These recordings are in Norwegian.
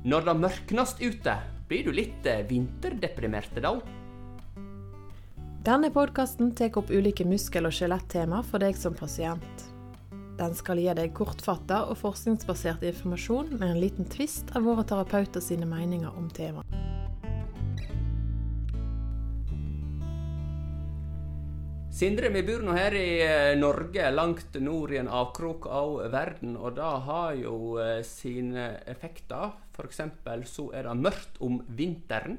Når det mørknast ute, blir du litt eh, vinterdeprimert da? Denne podkasten tar opp ulike muskel- og skjelettema for deg som pasient. Den skal gi deg kortfatta og forskningsbasert informasjon med en liten tvist av våre terapeuter sine meninger om temaet. Sindre, vi bor nå her i eh, Norge, langt nord i en avkrok av verden, og det har jo eh, sine effekter. F.eks. så er det mørkt om vinteren,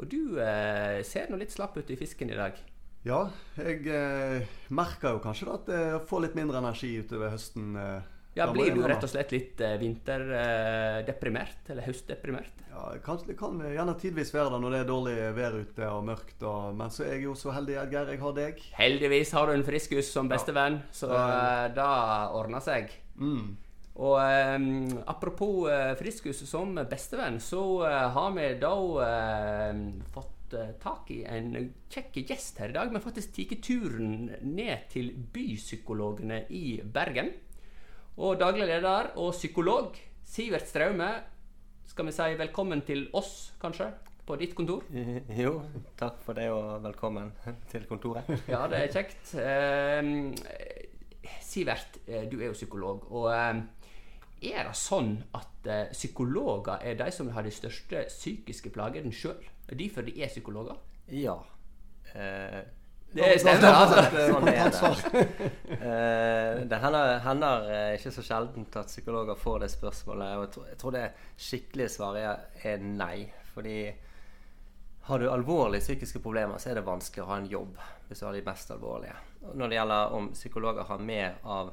og du eh, ser nå litt slapp ut i fisken i dag. Ja, jeg eh, merker jo kanskje da at jeg får litt mindre energi utover høsten. Eh, Ja, da Blir du rett og slett litt eh, vinterdeprimert, eller høstdeprimert? Ja, kanskje, det kan gjerne tidvis være det når det er dårlig vær ute og mørkt. Og, men så er jeg jo så heldig, Edgeir. Jeg har deg. Heldigvis har du en friskus som bestevenn, så eh, det ordner seg. Mm. Og um, apropos uh, friskus som bestevenn, så uh, har vi da eh, fått eh, tak i en kjekk gjest her i dag. Vi har faktisk tatt turen ned til Bypsykologene i Bergen. Og daglig leder og psykolog Sivert Straume, skal vi si velkommen til oss, kanskje, på ditt kontor? Jo, takk for det, og velkommen til kontoret. Ja, det er kjekt. Eh, Sivert, eh, du er jo psykolog. Og eh, er det sånn at eh, psykologer er de som har de største psykiske plagene sjøl? Er de fordi de er psykologer? Ja. Eh, Det stemmer, altså. sånn er det. Eh, det eh, ikke så sjeldent at psykologer får det spørsmålet. Og jeg tror, jeg tror det skikkelige svaret er nei. Fordi har du alvorlige psykiske problemer, så er det vanskelig å ha en jobb hvis du har de mest alvorlige. Når det gjelder om psykologer har mer av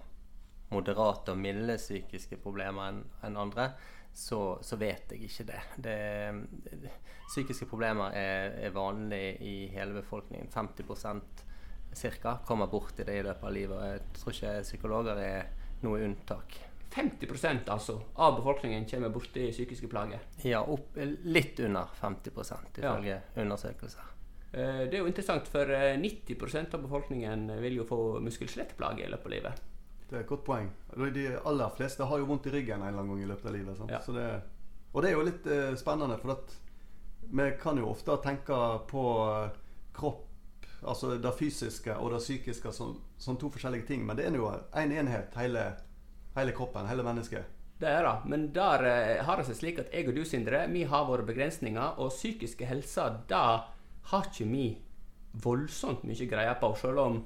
moderate og milde psykiske problemer enn en andre, så, så vet jeg ikke det. det, det psykiske problemer er, er vanlig i hele befolkningen. 50% ca. kommer borti det i løpet av livet. Jeg tror ikke psykologer er noe unntak. 50% altså av befolkningen kommer borti psykiske plager. Ja, opp, litt under 50% ja. undersøkelser. Eh, Det er jo interessant, for eh, 90% av befolkningen vil jo få muskel-skjelettplager i løpet av livet. Det er et godt poeng. De aller fleste har jo vondt i ryggen en eller annen gang i løpet av livet. Ja. Så det, og det er jo litt eh, spennende, for at vi kan jo ofte tenke på eh, kropp, altså det fysiske og det psykiske som, som to forskjellige ting. Men det er jo én en enhet, hele, hele kroppen, hele mennesket. Det er det. Men der eh, har det seg slik at jeg og du, Sindre, vi har våre begrensninger, og psykiske helse, da har ikke vi voldsomt mye greie på, selv om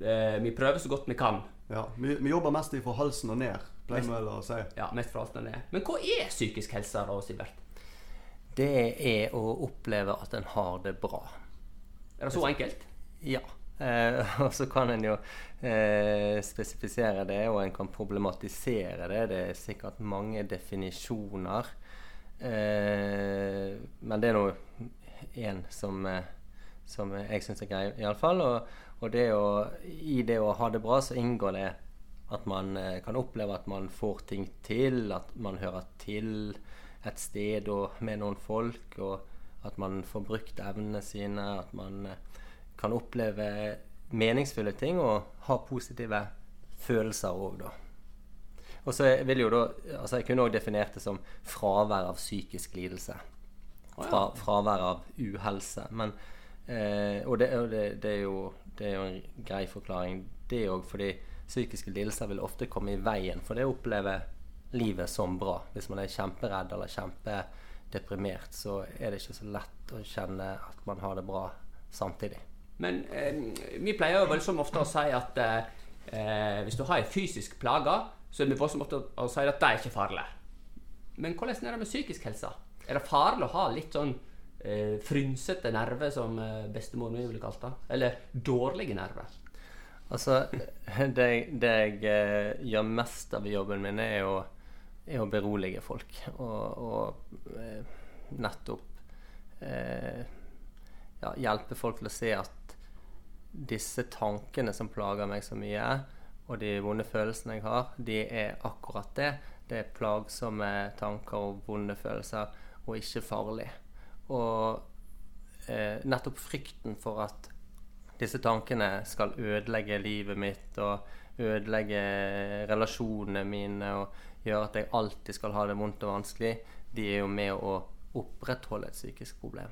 eh, vi prøver så godt vi kan. Ja, vi, vi jobber mest fra halsen og ned, pleier vi vel å si. Ja, mest fra og ned. Men hva er psykisk helse, da, Sivert? Det er å oppleve at en har det bra. Er det så enkelt? Ja. Eh, og så kan en jo eh, spesifisere det, og en kan problematisere det. Det er sikkert mange definisjoner. Eh, men det er nå én som, eh, som jeg syns er grei, iallfall. Og, og det å, i det å ha det bra, så inngår det at man eh, kan oppleve at man får ting til, at man hører til et sted og med noen folk, og at man får brukt evnene sine, at man eh, kan oppleve meningsfulle ting og ha positive følelser òg, da. Og så vil jo da altså Jeg kunne òg definert det som fravær av psykisk lidelse. Fra, fravær av uhelse. Men, eh, og det, og det, det, er jo, det er jo en grei forklaring, det òg, fordi psykiske lidelser vil ofte komme i veien for det å oppleve livet som bra. Hvis man er kjemperedd eller kjempedeprimert, så er det ikke så lett å kjenne at man har det bra samtidig. Men eh, vi pleier jo voldsomt ofte å si at eh, hvis du har en fysisk plage, så er vi voldsomt ofte å si at det er ikke farlig. Men hvordan er det med psykisk helse? Er det farlig å ha litt sånn eh, frynsete nerver, som eh, bestemor mi ville kalt det? Eller dårlige nerver? Altså, det, det jeg eh, gjør mest av i jobben min, er å, er å berolige folk. Og, og eh, nettopp eh, ja, hjelpe folk til å se at disse tankene som plager meg så mye, og de vonde følelsene jeg har, de er akkurat det. Det er plagsomme tanker og vonde følelser, og ikke farlig. Og eh, nettopp frykten for at disse tankene skal ødelegge livet mitt og ødelegge relasjonene mine og gjøre at jeg alltid skal ha det vondt og vanskelig, de er jo med å opprettholde et psykisk problem.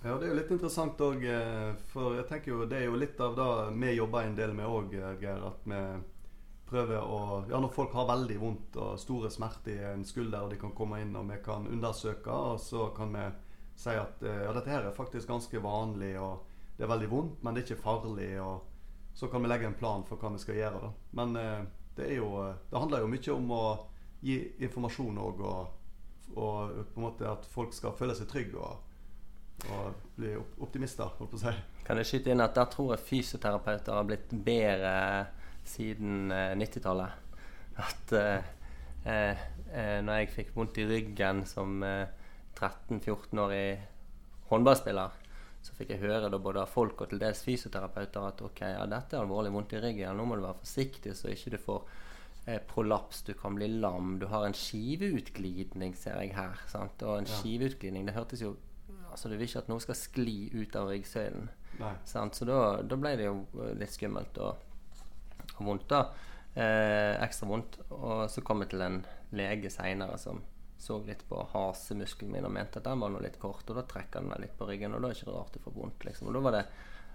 Ja, det er jo litt interessant òg, for jeg tenker jo det er jo litt av det vi jobber en del med òg, Geir. At prøver å Ja, når folk har veldig vondt og store smerter i en skulder, og de kan komme inn og vi kan undersøke, og så kan vi si at ja, dette her er faktisk ganske vanlig, og det er veldig vondt, men det er ikke farlig. og så kan vi legge en plan for hva vi skal gjøre. da. Men eh, det, er jo, det handler jo mye om å gi informasjon òg, og, og, på en måte at folk skal føle seg trygge og, og bli optimister, holdt på å si. Kan jeg skyte inn at der tror jeg fysioterapeuter har blitt bedre siden 90-tallet. At eh, eh, når jeg fikk vondt i ryggen som 13-14-årig håndballspiller, så fikk jeg høre da både av folk og til dels fysioterapeuter at ok, ja, dette er alvorlig vondt i ryggen, nå må du være forsiktig så ikke du får eh, prolaps, du kan bli lam. Du har en skiveutglidning, ser jeg her. Sant? Og en ja. skiveutglidning, det hørtes jo Altså, du vil ikke at noe skal skli ut av ryggsøylen. Så da, da, ble det jo litt skummelt og, og vondt, da. Eh, ekstra vondt. Og så kom jeg til en lege seinere som så litt på hasemuskelen min og mente at den var noe litt kort. Og da trekker den meg litt på ryggen, og da er det ikke rart du får vondt. liksom. Og da var, det,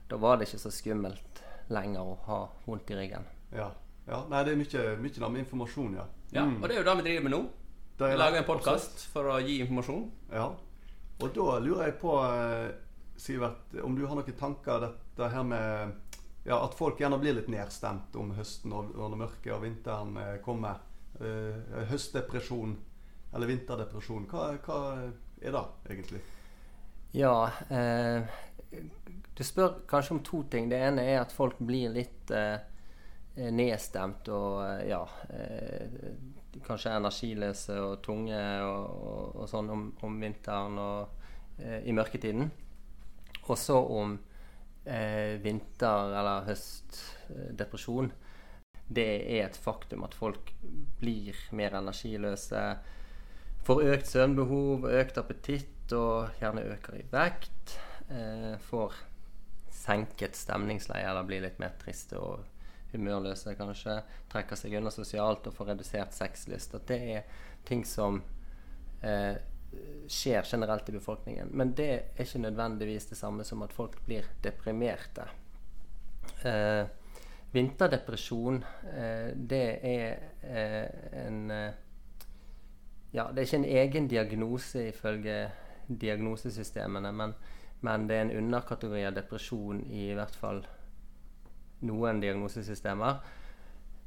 da var det ikke så skummelt lenger å ha vondt i ryggen. Ja. ja. Nei, det er mye, mye med informasjon, ja. ja. Mm. Og det er jo det vi driver med nå. Vi lager en podkast for å gi informasjon. Ja. Og da lurer jeg på, eh, Sivert, om du har noen tanker dette her med ja, at folk gjerne blir litt nedstemt om høsten og når mørket og vinteren eh, kommer. Uh, høstdepresjon eller vinterdepresjon. Hva, hva er det egentlig? Ja, eh, du spør kanskje om to ting. Det ene er at folk blir litt eh, nedstemt og eh, ja eh, Kanskje energiløse og tunge og, og, og sånn om, om, vinteren og eh, i mørketiden. Og så om eh, vinter- eller høstdepresjon. Det er et faktum at folk blir mer energiløse Får økt søvnbehov, økt appetitt og gjerne øker i vekt. Eh, får senket stemningsleie eller blir litt mer triste og humørløse kanskje. Trekker seg unna sosialt og får redusert sexlyst. At det er ting som eh, skjer generelt i befolkningen. Men det er ikke nødvendigvis det samme som at folk blir deprimerte. Eh, vinterdepresjon, eh, det er eh, en eh, ja, det er ikke en egen diagnose ifølge diagnosesystemene, men, men det er en underkategori av depresjon i, hvert fall noen diagnosesystemer.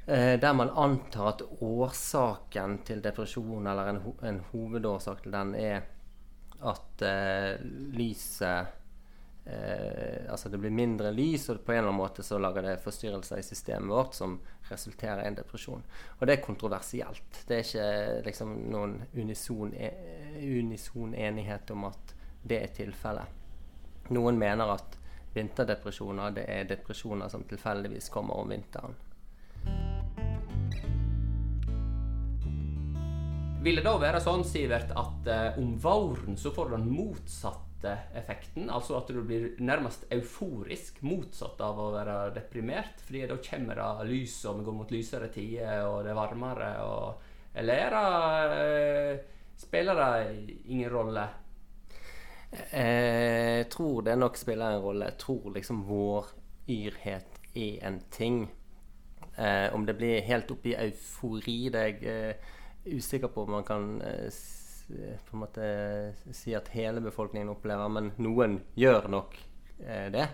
Eh, der man antar at årsaken til depresjon, eller en, en hovedårsak til den, er at eh, lyset eh, Altså det blir mindre lys, og på en eller annen måte så lager det forstyrrelser i systemet vårt som resulterer i en depresjon. Og det er kontroversielt. Det er ikke liksom noen unison, e, unison enighet om at det er tilfellet. Noen mener at vinterdepresjoner det er depresjoner som tilfeldigvis kommer om vinteren. Vil det da være sånn, Sivert, at eh, om våren så får du den motsatte effekten. Altså at du blir nærmest euforisk, motsatt av å være deprimert. fordi da kommer det lys, og vi går mot lysere tider, og det er varmere. Og, eller er det Spiller det ingen rolle? Jeg tror det nok spiller en rolle. Jeg tror liksom vår yrhet er en ting. Eh, om det blir helt oppi eufori, det jeg eh, usikker på om man kan eh, Eh, på en måte si at hele befolkningen opplever, men noen gjør nok eh, det.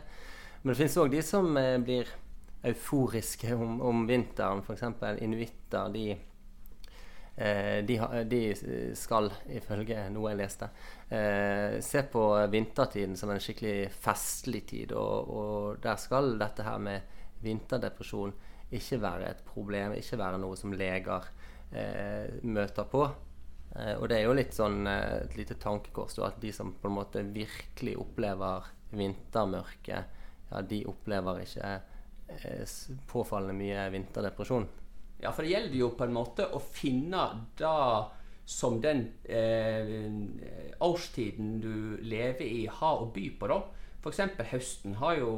Men det finnes òg de som eh, blir euforiske om, om vinteren. F.eks. inuitter. De, eh, de, de, skal, ifølge noe jeg leste, eh, se på vintertiden som en skikkelig festlig tid. Og, og der skal dette her med vinterdepresjon ikke være et problem, ikke være noe som leger eh, møter på. Eh, og det er jo litt sånn eh, et lite tankekors at de som på en måte virkelig opplever vintermørket, ja, de opplever ikke eh, påfallende mye vinterdepresjon. Ja, for det gjelder jo på en måte å finne det som den eh, årstiden du lever i, har å by på, da. F.eks. høsten har jo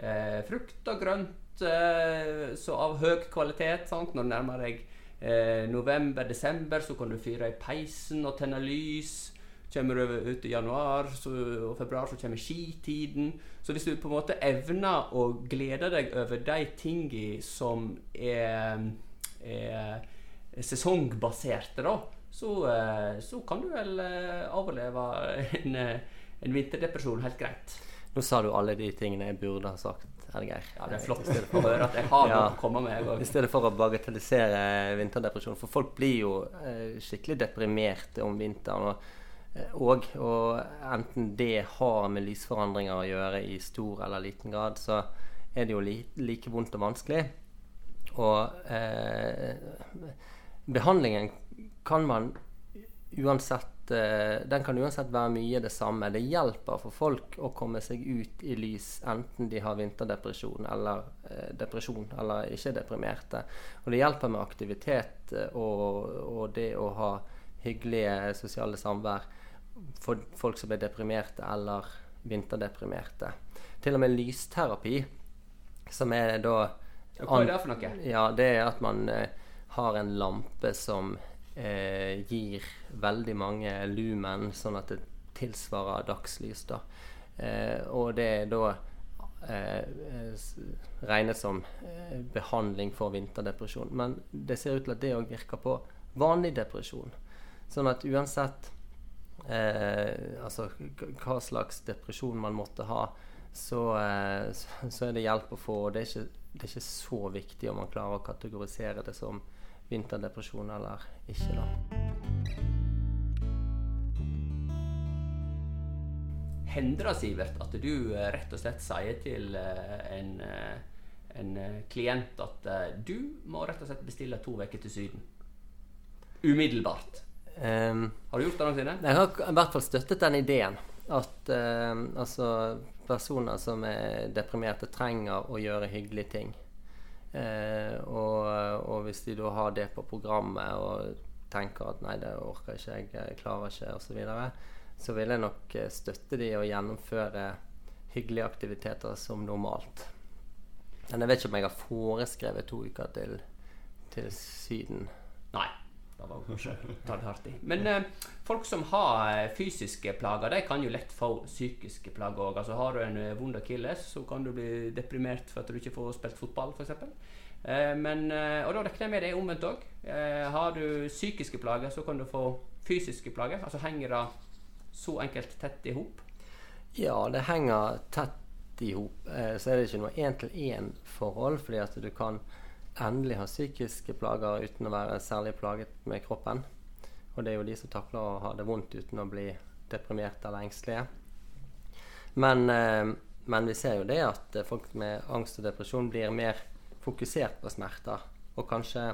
eh, frukt og grønt eh, av høy kvalitet. Sant? Når du nærmer deg eh, november-desember, så kan du fyre i peisen og tenne lys. Kommer du ut i januar så, og februar, så kommer skitiden. Så hvis du på en måte evner å glede deg over de tingene som er, er sesongbaserte, da, så, eh, så, kan du vel eh, overleve en, en vinterdepresjon helt greit. Nå sa du alle de tingene jeg burde ha sagt. Edgeir. Ja, det er flott å høre at jeg har noe ja, å komme med. I stedet for å bagatellisere vinterdepresjon. For folk blir jo eh, skikkelig deprimerte om vinteren. Og, eh, og, og, enten det har med lysforandringer å gjøre i stor eller liten grad, så er det jo li, like vondt og vanskelig. Og eh, behandlingen kan man uansett den kan uansett være mye det samme. Det hjelper for folk å komme seg ut i lys, enten de har vinterdepresjon eller uh, depresjon eller ikke deprimerte. Og det hjelper med aktivitet uh, og, og, det å ha hyggelige sosiale samvær for folk som er deprimerte eller vinterdeprimerte. Til og med lysterapi, som er da Hva er det for noe? Ja, det er at man har en lampe som eh, gir veldig mange lumen, sånn at det tilsvarer dagslys. da. Eh, og det er da eh, regnet som eh, behandling for vinterdepresjon. Men det ser ut til at det òg virker på vanlig depresjon. Sånn at uansett eh, altså hva slags depresjon man måtte ha, så, eh, så, er det hjelp å få. og det er, ikke, det er ikke så viktig om man klarer å kategorisere det som vinterdepresjon eller ikke, da. Hender det, Sivert, at du eh, rett og slett sier til eh, en, eh, en klient at du må rett og slett bestille to uker til Syden? Umiddelbart. Um, har du gjort det noensinne? Jeg har i hvert fall støttet den ideen. At uh, altså, personer som er deprimerte, trenger å gjøre hyggelige ting. Eh, og, og, hvis de da har det på programmet og tenker at nei, det orker ikke jeg, klarer ikke osv., så, videre, så vil jeg nok eh, støtte de og gjennomføre hyggelige aktiviteter som normalt. Men jeg vet ikke om jeg har foreskrevet to uker til, til Syden. Nei. Det var kanskje tatt hardt i. Men eh, folk som har eh, fysiske plager, de kan jo lett få psykiske plager òg. Altså, har du en eh, vond akilles, så kan du bli deprimert for at du ikke får spilt fotball, f.eks. Eh, eh, og da regner jeg med det er omvendt òg. Eh, har du psykiske plager, så kan du få fysiske plager. Altså henger det så enkelt tett i hop? Ja, det henger tett i hop. så er det ikke noe én-til-én-forhold, fordi at du kan endelig har psykiske plager uten å være særlig plaget med kroppen. Og det er jo de som takler å ha det vondt uten å bli deprimerte eller engstelige. Men, eh, men, vi ser jo det at folk med angst og depresjon blir mer fokusert på smerter. Og kanskje,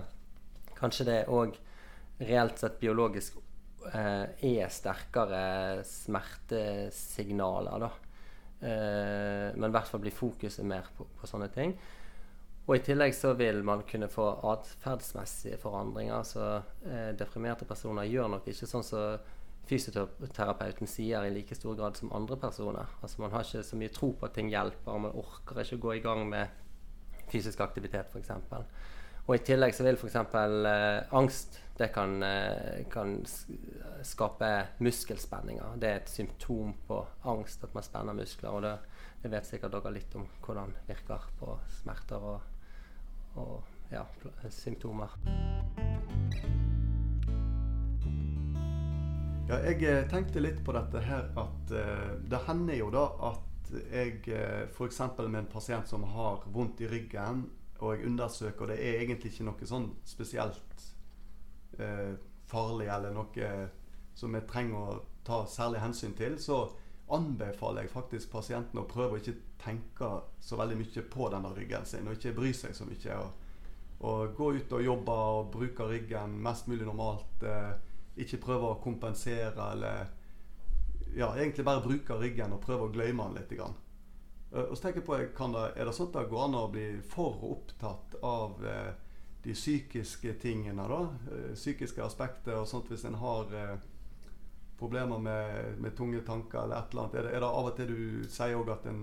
kanskje det òg reelt sett biologisk eh, er sterkere smertesignaler, da. Eh, men i hvert fall blir fokuset mer på, på sånne ting. Og i tillegg så vil man kunne få atferdsmessige forandringer. Så eh, deprimerte personer gjør nok ikke sånn som fysioterapeuten sier i like stor grad som andre personer. Altså Man har ikke så mye tro på at ting hjelper, man orker ikke å gå i gang med fysisk aktivitet f.eks. Og i tillegg så vil f.eks. Eh, angst det kan, eh, kan, skape muskelspenninger. Det er et symptom på angst at man spenner muskler. og det, det vet sikkert dere litt om hvordan det virker på smerter og og ja, symptomer. Ja, jeg eh, tenkte litt på dette her at uh, det hender jo da at jeg eh, f.eks. med en pasient som har vondt i ryggen, og jeg undersøker, og det er egentlig ikke noe sånn spesielt uh, farlig eller noe som jeg trenger å ta særlig hensyn til, så anbefaler jeg faktisk pasienten å prøve å ikke tenke så veldig mye på denne ryggen sin, og ikke bry seg så mye. Og, og gå ut og jobbe og bruke ryggen mest mulig normalt. Eh, ikke prøve å kompensere eller Ja, egentlig bare bruke ryggen og prøve å glemme den litt. Grann. Eh, og så tenker jeg på, det, Er det sånn at det går an å bli for opptatt av eh, de psykiske tingene, da? Eh, psykiske aspekter og sånt hvis en har eh, problemer med, med, tunge tanker eller et eller annet? Er det, er det av og til du sier òg at en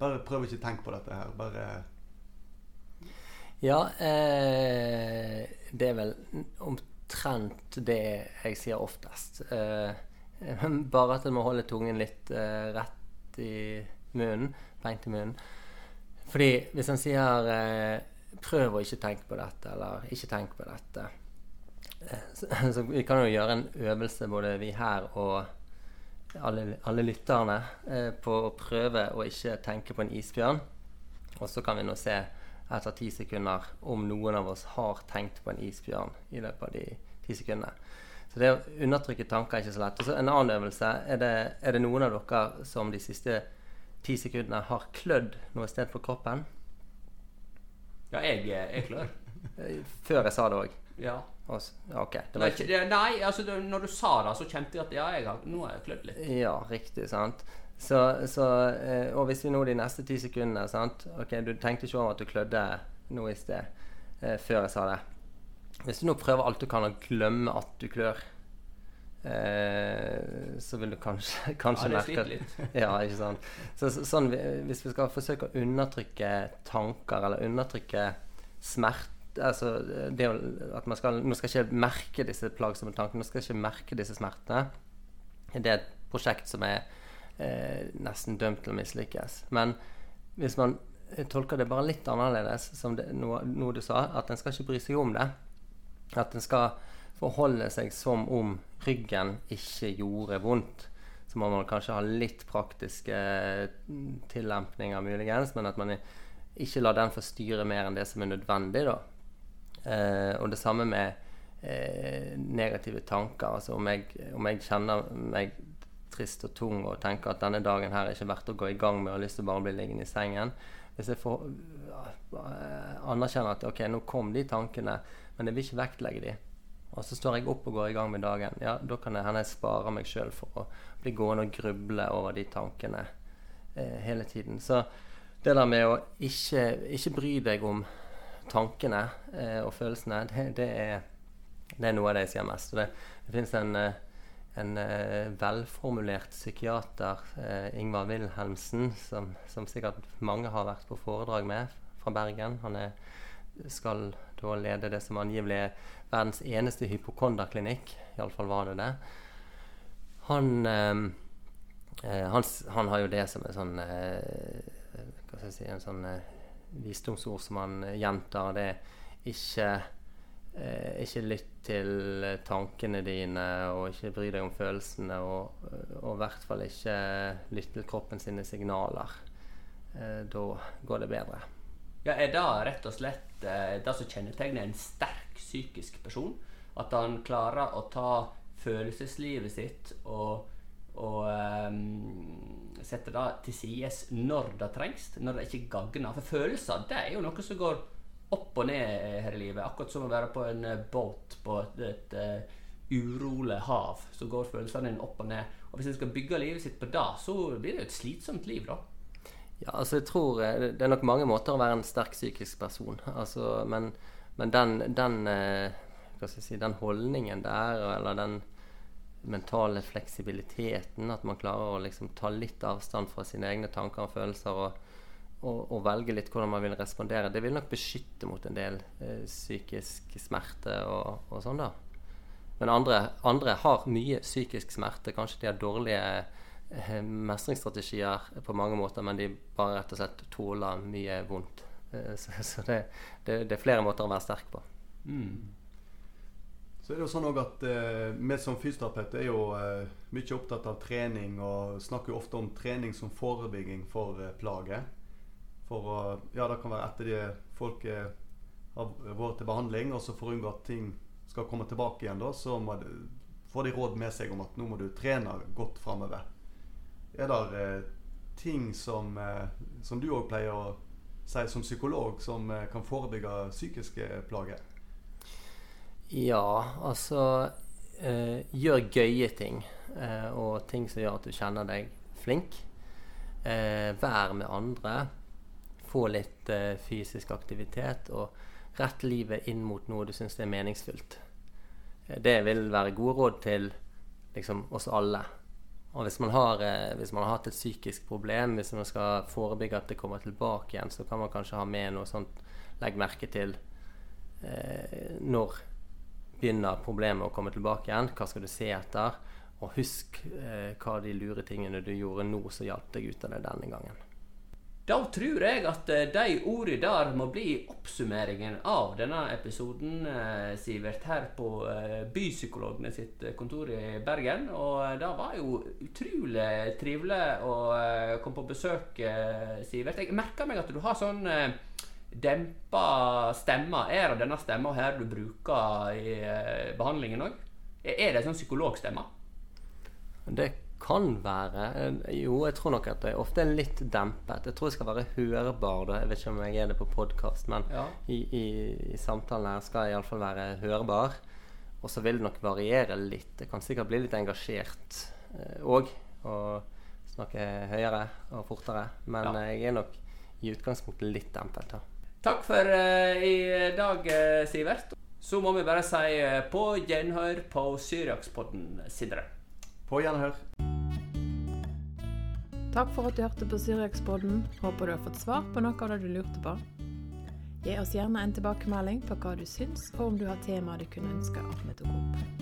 bare prøver ikke å tenke på dette her? Bare Ja, eh, det er vel omtrent det jeg sier oftest. Eh, bare at en må holde tungen litt eh, rett i munnen, beint i munnen. Fordi hvis en sier eh, 'prøv å ikke tenke på dette', eller 'ikke tenk på dette' så, så, vi kan jo gjøre en øvelse, både vi her og alle, alle lytterne, eh, på å prøve å ikke tenke på en isbjørn. Og så kan vi nå se etter ti sekunder om noen av oss har tenkt på en isbjørn i løpet av de ti sekundene. Så det å undertrykke tanker er ikke så lett. Og så En annen øvelse er det, er det noen av dere som de siste ti sekundene har klødd noe sted på kroppen? Ja, jeg er klør. Før jeg sa det òg. Ja. Ok. Det nei, ikke, nei, altså når du sa det, så kjente jeg at ja, jeg har, nå har jeg klødd litt. Ja, riktig. sant? Så, så, eh, og hvis vi nå de neste ti sekundene sant? Ok, Du tenkte ikke over at du klødde nå i sted eh, før jeg sa det. Hvis du nå prøver alt du kan å glemme at du klør, eh, så vil du kanskje, kanskje ja, merke litt. ja, ikke sant. Så, så, sånn, hvis vi skal forsøke å undertrykke tanker, eller undertrykke smerte altså det at man skal, man skal ikke merke disse plagsomme tankene, man skal ikke merke disse smertene. Det er et prosjekt som er eh, nesten dømt til å mislykkes. Men hvis man tolker det bare litt annerledes, som det, noe, noe, du sa, at en skal ikke bry seg om det, at en skal forholde seg som om ryggen ikke gjorde vondt. Så må man kanskje ha litt praktiske mm, tillempninger, muligens, men at man ikke lar den få styre mer enn det som er nødvendig. da. Eh, og det samme med eh, negative tanker. Altså om jeg, om jeg, kjenner meg trist og tung og tenker at denne dagen her er ikke verdt å gå i gang med og har lyst til å bare bli liggende i sengen Hvis jeg får uh, anerkjenner at ok, nå kom de tankene, men jeg vil ikke vektlegge de. Og så står jeg opp og går i gang med dagen. Ja, Da kan det hende jeg sparer meg sjøl for å bli gående og gruble over de tankene eh, hele tiden. Så det der med å ikke, ikke bry deg om tankene eh, og følelsene, det, det, er, det, er, noe av det jeg sier mest. det, det finnes en, eh, en uh, velformulert psykiater, Ingvar Wilhelmsen, som, som, sikkert mange har vært på foredrag med fra Bergen. Han er, skal da lede det som angivelig er verdens eneste hypokonderklinikk. Iallfall var det det. Han, eh, han, han, har jo det som en sånn Hva skal jeg si En sånn visdomsord som han gjentar. Det er ikke eh, ikke lytt til tankene dine, og ikke bry deg om følelsene. Og, og i hvert fall ikke lytt til kroppen sine signaler. Eh, da går det bedre. Ja, Er det rett og slett eh, det som kjennetegner en sterk psykisk person? At han klarer å ta følelseslivet sitt og, og um, sette det til sides når det trengs, når det ikke gagner. For følelser det er jo noe som går opp og ned her i livet. Akkurat som å være på en eh, båt på et, et, et uh, urolig hav. Så går følelsene dine opp og ned. Og Hvis en skal bygge livet sitt på det, så blir det jo et slitsomt liv, da. Ja, altså jeg tror eh, Det er nok mange måter å være en sterk psykisk person. Altså, men, men den, den, si, den holdningen der, eller den mentale fleksibiliteten, at man klarer å liksom ta litt avstand fra sine egne tanker og følelser, og, og, og, velge litt hvordan man vil respondere. Det vil nok beskytte mot en del eh, psykisk smerte og, og, sånn, da. Men andre, andre, har mye psykisk smerte. Kanskje de har dårlige eh, mestringsstrategier på mange måter, men de bare rett og slett tåler mye vondt. Eh, så, så det, det, det, er flere måter å være sterk på. Mm. Så er det jo sånn at eh, Vi som fysioterapeuter er jo eh, mye opptatt av trening og snakker jo ofte om trening som forebygging for eh, plager. For ja, det kan være etter at folk eh, har vært til behandling, og så for å unngå at ting skal komme tilbake igjen, da, så de, får de råd med seg om at nå må du trene godt framover. Er det ting som, som du òg pleier å si som psykolog, som kan forebygge psykiske plager? Ja, altså eh, Gjør gøye ting. Eh, og ting som gjør at du kjenner deg flink. vær med andre få litt uh, fysisk aktivitet og rett livet inn mot noe du syns er meningsfullt. Eh, det vil være gode råd til liksom, oss alle. Og hvis man, har, uh, hvis man har hatt et psykisk problem, hvis man skal forebygge at det kommer tilbake igjen, så kan man kanskje ha med noe sånt legg merke til eh, når begynner problemet å komme tilbake igjen. Hva skal du se etter? Og husk eh, hva de lure tingene du gjorde nå, som hjalp deg ut av det denne gangen. Da tror jeg at eh, de ordene der må bli oppsummeringen av denne episoden, eh, Sivert, her på eh, Bypsykologene sitt kontor i Bergen. Og det var jo utrolig trivelig å komme på besøk, Sivert. Jeg merker meg at du har sånn dempa stemma. Er det denne stemma her du bruker i behandlingen òg? Er det sånn psykologstemme? Det kan være Jo, jeg tror nok at det ofte er litt dempet. Jeg tror jeg skal være hørbar. da Jeg vet ikke om jeg er det på podkast, men ja. i, i, i, samtalen her skal jeg iallfall være hørbar. Og så vil det nok variere litt. Jeg kan sikkert bli litt engasjert òg. Eh, og snakke høyere og fortere. Men ja. jeg er nok i utgangspunktet litt dempet. da. Takk for uh, i dag, uh, Sivert. Så må vi bare si uh, på gjenhør på Syriakspodden, Sindre. På gjenhør. Takk for at du hørte på Syriakspodden. Håper du har fått svar på noe av det du lurte på. Gi oss gjerne en tilbakemelding på hva du syns, og om du har temaer du kunne ønske at vi tok opp.